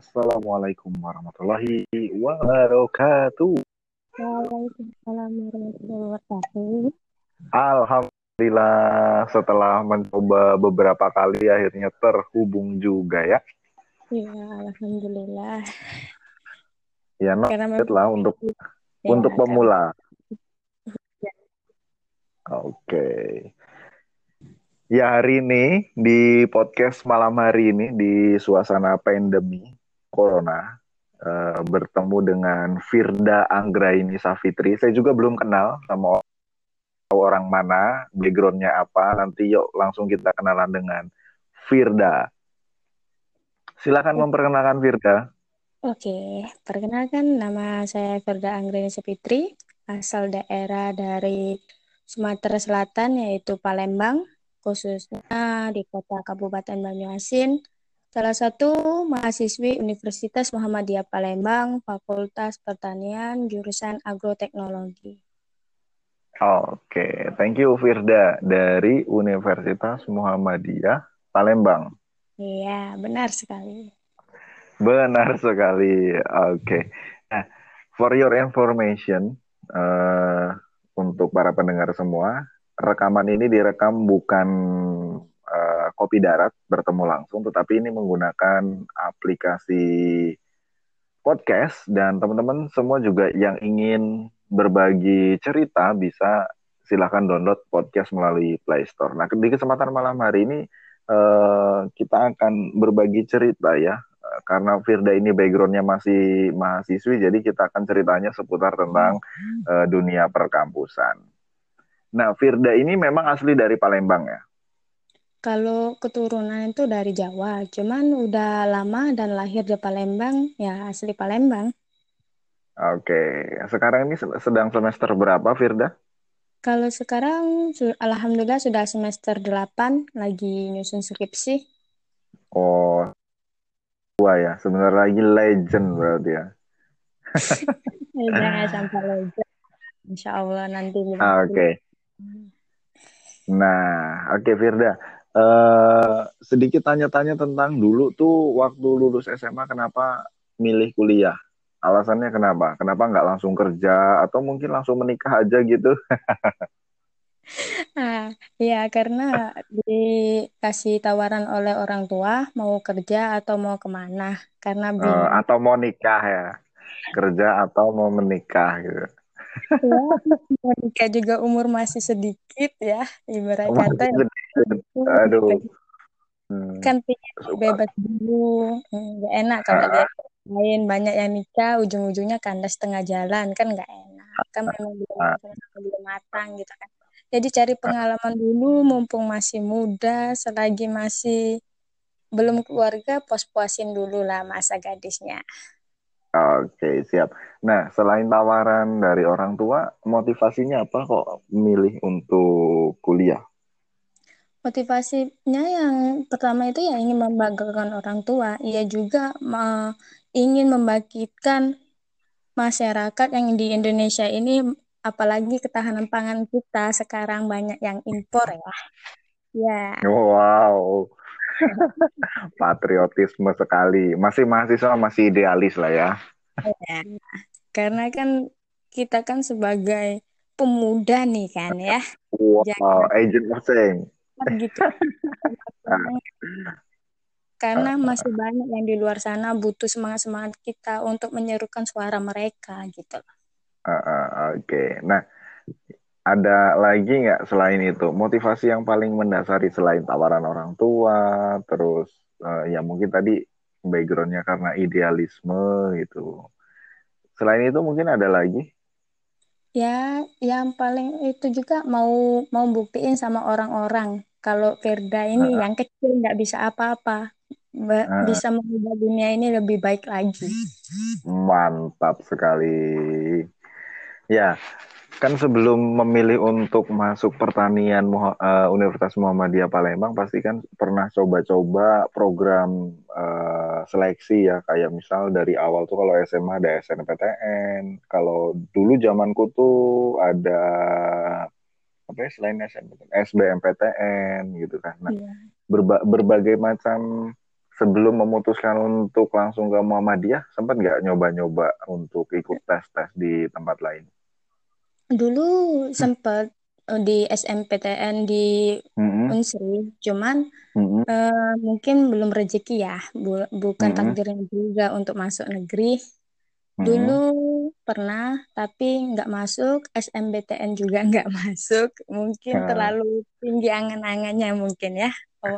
Assalamualaikum warahmatullahi wabarakatuh. Waalaikumsalam warahmatullahi wabarakatuh. Alhamdulillah setelah mencoba beberapa kali akhirnya terhubung juga ya. Ya, alhamdulillah. Ya, no, lah untuk Ya, untuk pemula. Ya. Oke. Ya hari ini di podcast malam hari ini di suasana pandemi corona eh, bertemu dengan Firda Anggraini Safitri. Saya juga belum kenal sama orang mana, backgroundnya apa. Nanti yuk langsung kita kenalan dengan Firda. Silakan memperkenalkan Firda. Oke, perkenalkan nama saya Firda Anggreni Sapitri, asal daerah dari Sumatera Selatan yaitu Palembang, khususnya di kota Kabupaten Banyuasin. Salah satu mahasiswi Universitas Muhammadiyah Palembang, Fakultas Pertanian, jurusan Agroteknologi. Oke, thank you Firda dari Universitas Muhammadiyah Palembang. Iya, benar sekali. Benar sekali. Oke. Nah, for your information, uh, untuk para pendengar semua, rekaman ini direkam bukan uh, kopi darat bertemu langsung, tetapi ini menggunakan aplikasi podcast dan teman-teman semua juga yang ingin berbagi cerita bisa silahkan download podcast melalui Play Store. Nah, di kesempatan malam hari ini uh, kita akan berbagi cerita ya karena Firda ini backgroundnya masih mahasiswi, jadi kita akan ceritanya seputar tentang uh, dunia perkampusan. Nah, Firda ini memang asli dari Palembang ya? Kalau keturunan itu dari Jawa, cuman udah lama dan lahir di Palembang, ya asli Palembang. Oke, sekarang ini sedang semester berapa, Firda? Kalau sekarang, alhamdulillah sudah semester 8, lagi nyusun skripsi. Oh, tua ya sebenarnya lagi legend berarti ya jangan sampai legend Insya Allah nanti oke okay. nah oke okay, Firda uh, sedikit tanya-tanya tentang dulu tuh waktu lulus SMA kenapa milih kuliah? Alasannya kenapa? Kenapa nggak langsung kerja? Atau mungkin langsung menikah aja gitu? Ah, ya karena dikasih tawaran oleh orang tua mau kerja atau mau ke mana karena uh, atau mau nikah ya? Kerja atau mau menikah gitu. Ya, mau nikah juga umur masih sedikit ya ibarat kata. Ya, Aduh. Hmm. Kan pengen bebas dulu, nggak enak kalau uh, lihat lain. Banyak yang nikah ujung-ujungnya kandas tengah jalan. Kan nggak enak. Kan memang belum belum matang gitu kan. Jadi cari pengalaman dulu mumpung masih muda, selagi masih belum keluarga, pos-puasin dulu lah masa gadisnya. Oke, siap. Nah, selain tawaran dari orang tua, motivasinya apa kok milih untuk kuliah? Motivasinya yang pertama itu ya ingin membanggakan orang tua. Ia juga uh, ingin membangkitkan masyarakat yang di Indonesia ini apalagi ketahanan pangan kita sekarang banyak yang impor ya. Ya. Wow. Patriotisme sekali. Masih mahasiswa masih idealis lah ya. ya. Karena kan kita kan sebagai pemuda nih kan ya. Wow, Jangan agent of change. Gitu. Karena masih banyak yang di luar sana butuh semangat-semangat kita untuk menyerukan suara mereka gitu. Uh, uh, Oke, okay. nah ada lagi nggak selain itu motivasi yang paling mendasari selain tawaran orang tua, terus uh, ya mungkin tadi backgroundnya karena idealisme gitu. Selain itu mungkin ada lagi? Ya, yang paling itu juga mau mau buktiin sama orang-orang kalau Firda ini uh, yang kecil nggak bisa apa-apa, uh, bisa mengubah dunia ini lebih baik lagi. Mantap sekali. Ya, kan sebelum memilih untuk masuk pertanian uh, Universitas Muhammadiyah Palembang pasti kan pernah coba-coba program uh, seleksi ya kayak misal dari awal tuh kalau SMA ada SNPTN kalau dulu zamanku tuh ada apa ya selain SNPTN SBMPTN gitu kan nah yeah. berba berbagai macam sebelum memutuskan untuk langsung ke Muhammadiyah, sempat nggak nyoba-nyoba untuk ikut tes-tes di tempat lain? Dulu sempat uh, di SMPTN di mm-hmm. Unsri, cuman mm-hmm. uh, mungkin belum rezeki ya, Bu- bukan mm-hmm. takdirnya juga untuk masuk negeri. Dulu pernah, tapi nggak masuk. SMBTN juga nggak masuk. Mungkin hmm. terlalu tinggi angan-angannya mungkin ya. Oh.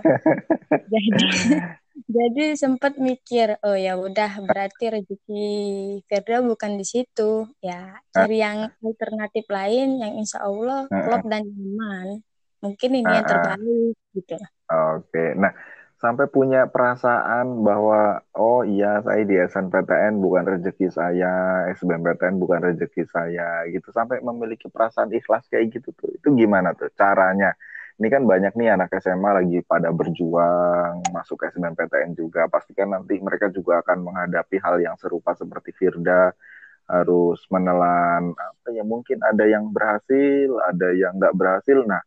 jadi jadi sempat mikir, oh ya udah berarti rezeki Firda bukan di situ. Ya cari yang alternatif lain yang insya Allah klop dan nyaman. Mungkin ini yang terbaik gitu. Oke, okay. nah sampai punya perasaan bahwa oh iya saya di SNPTN bukan rezeki saya, SBMPTN bukan rezeki saya gitu sampai memiliki perasaan ikhlas kayak gitu tuh. Itu gimana tuh caranya? Ini kan banyak nih anak SMA lagi pada berjuang masuk SBMPTN juga. Pastikan nanti mereka juga akan menghadapi hal yang serupa seperti Firda harus menelan apa ya mungkin ada yang berhasil, ada yang nggak berhasil. Nah,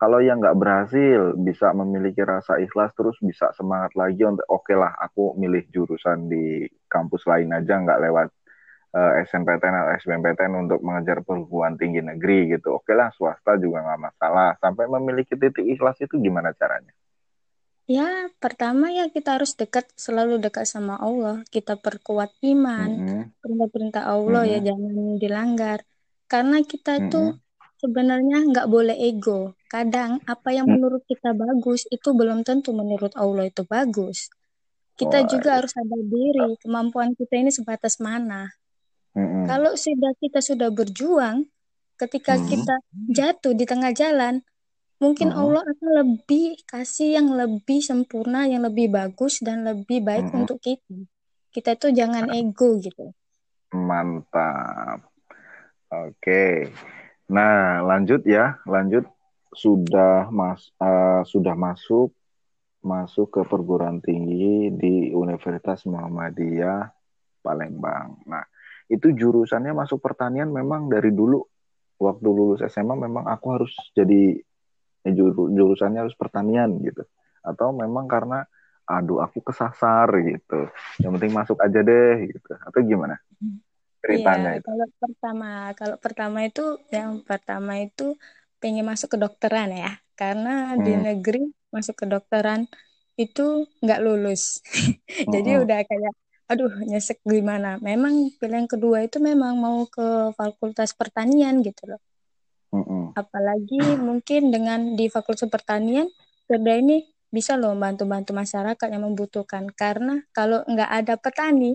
kalau yang nggak berhasil bisa memiliki rasa ikhlas terus bisa semangat lagi untuk oke okay lah aku milih jurusan di kampus lain aja nggak lewat uh, eh, SNPTN atau SBMPTN untuk mengejar perguruan tinggi negeri gitu oke lah swasta juga nggak masalah sampai memiliki titik ikhlas itu gimana caranya Ya, pertama ya kita harus dekat, selalu dekat sama Allah. Kita perkuat iman, mm-hmm. perintah-perintah Allah mm-hmm. ya jangan dilanggar. Karena kita mm-hmm. itu sebenarnya nggak boleh ego. Kadang apa yang hmm. menurut kita bagus itu belum tentu menurut Allah itu bagus. Kita oh, juga harus sadar diri kemampuan kita ini sebatas mana. Mm-hmm. Kalau sudah kita sudah berjuang, ketika mm-hmm. kita jatuh di tengah jalan, mungkin mm-hmm. Allah akan lebih kasih yang lebih sempurna, yang lebih bagus dan lebih baik mm-hmm. untuk kita. Kita itu jangan ego gitu. Mantap. Oke. Nah, lanjut ya, lanjut sudah mas uh, sudah masuk masuk ke perguruan tinggi di Universitas Muhammadiyah Palembang. Nah, itu jurusannya masuk pertanian memang dari dulu waktu lulus SMA memang aku harus jadi eh, juru, jurusannya harus pertanian gitu. Atau memang karena aduh aku kesasar gitu. Yang penting masuk aja deh gitu. Atau gimana? Hmm ceritanya itu? Kalau pertama, kalau pertama itu yang pertama itu pengen masuk ke dokteran ya, karena hmm. di negeri masuk ke dokteran itu nggak lulus, jadi hmm. udah kayak aduh nyesek gimana. Memang pilihan kedua itu memang mau ke fakultas pertanian gitu loh. Apalagi mungkin dengan di fakultas pertanian kerja ini bisa loh bantu-bantu masyarakat yang membutuhkan karena kalau nggak ada petani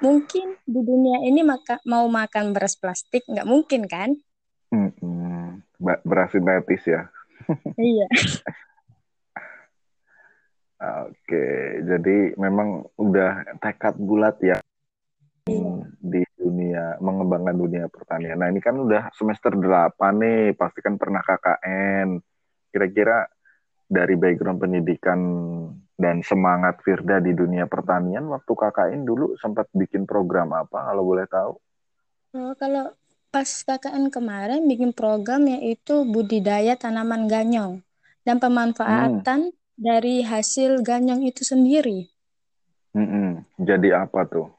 mungkin di dunia ini maka mau makan beras plastik nggak mungkin kan? Hmm, beras sintetis ya. iya. Oke, jadi memang udah tekad bulat ya di dunia mengembangkan dunia pertanian. Nah ini kan udah semester 8 nih, pasti kan pernah KKN. Kira-kira dari background pendidikan dan semangat Firda di dunia pertanian waktu KKN dulu sempat bikin program apa kalau boleh tahu? Oh, kalau pas KKN kemarin bikin program yaitu budidaya tanaman ganyong dan pemanfaatan hmm. Dari hasil ganyong itu sendiri. Hmm, jadi apa tuh?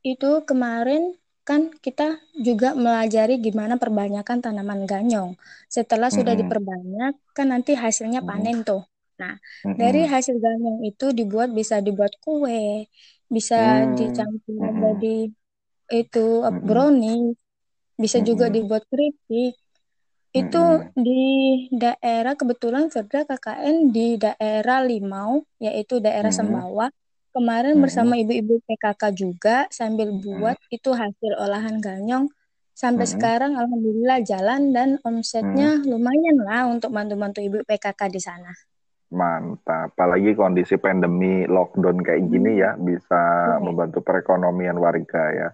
Itu kemarin kan kita juga melajari gimana perbanyakan tanaman ganyong. Setelah hmm. sudah diperbanyak, kan nanti hasilnya panen tuh. Nah, mm-hmm. dari hasil ganyong itu dibuat bisa dibuat kue, bisa mm-hmm. dicampur mm-hmm. jadi itu mm-hmm. brownie, bisa mm-hmm. juga dibuat keripik. Itu mm-hmm. di daerah kebetulan Firda KKN di daerah Limau, yaitu daerah mm-hmm. Sembawa. Kemarin mm-hmm. bersama ibu-ibu PKK juga sambil buat mm-hmm. itu hasil olahan ganyong. Sampai mm-hmm. sekarang alhamdulillah jalan dan omsetnya mm-hmm. lumayan lah untuk bantu-bantu ibu PKK di sana. Mantap. Apalagi kondisi pandemi lockdown kayak gini ya bisa hmm. membantu perekonomian warga ya.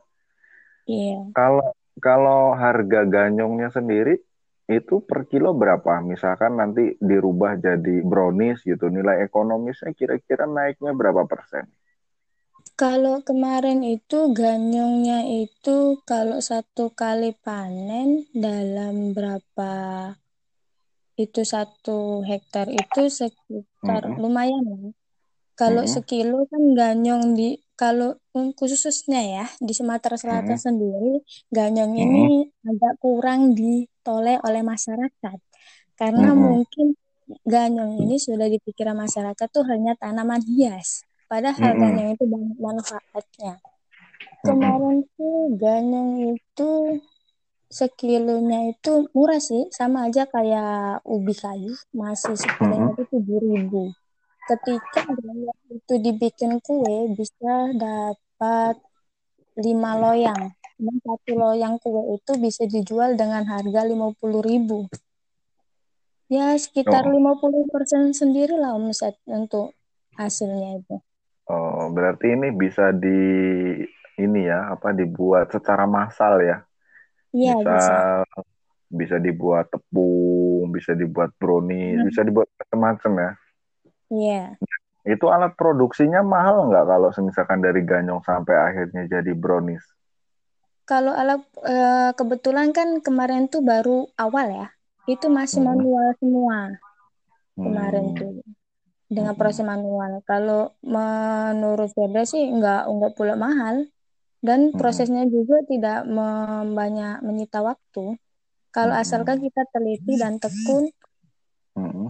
Iya. Kalau kalau harga ganyongnya sendiri itu per kilo berapa? Misalkan nanti dirubah jadi brownies gitu, nilai ekonomisnya kira-kira naiknya berapa persen? Kalau kemarin itu ganyongnya itu kalau satu kali panen dalam berapa itu satu hektar itu sekitar mm -hmm. lumayan ya. Kalau hmm. sekilo kan ganyong di kalau khususnya ya di Sumatera Selatan hmm. sendiri ganyong hmm. ini agak kurang ditoleh oleh masyarakat karena hmm. mungkin ganyong ini sudah dipikir masyarakat tuh hanya tanaman hias padahal hmm. ganyong itu banyak manfaatnya kemarin tuh ganyong itu sekilonya itu murah sih sama aja kayak ubi kayu masih sekilonya itu tujuh ribu ketika itu dibikin kue bisa dapat lima loyang dan satu loyang kue itu bisa dijual dengan harga lima puluh ribu ya sekitar oh. lima puluh persen sendiri lah omset untuk hasilnya itu oh berarti ini bisa di ini ya apa dibuat secara massal ya Iya, bisa, bisa. Bisa dibuat tepung, bisa dibuat brownies, hmm. bisa dibuat macam-macam ya. Iya. Yeah. Itu alat produksinya mahal nggak kalau misalkan dari ganyong sampai akhirnya jadi brownies? Kalau alat e, kebetulan kan kemarin tuh baru awal ya, itu masih hmm. manual semua kemarin hmm. tuh dengan hmm. proses manual. Kalau menurut Febra sih nggak nggak pula mahal dan prosesnya hmm. juga tidak banyak menyita waktu. Kalau hmm. asalkan kita teliti dan tekun hmm.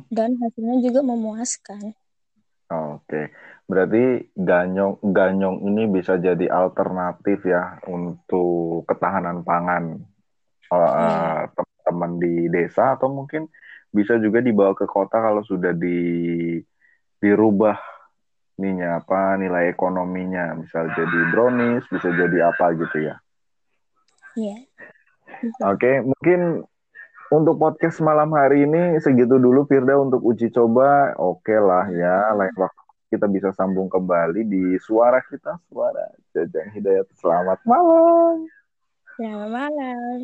Dan hasilnya juga memuaskan. Oke, berarti ganyong ganyong ini bisa jadi alternatif ya untuk ketahanan pangan uh, teman-teman di desa atau mungkin bisa juga dibawa ke kota kalau sudah di dirubah ininya apa nilai ekonominya misal jadi brownies bisa jadi apa gitu ya. Iya. Oke, mungkin untuk podcast malam hari ini segitu dulu Firda untuk uji coba. Oke lah ya, lain waktu kita bisa sambung kembali di suara kita, suara Jajang Hidayat. Selamat malam. Selamat malam.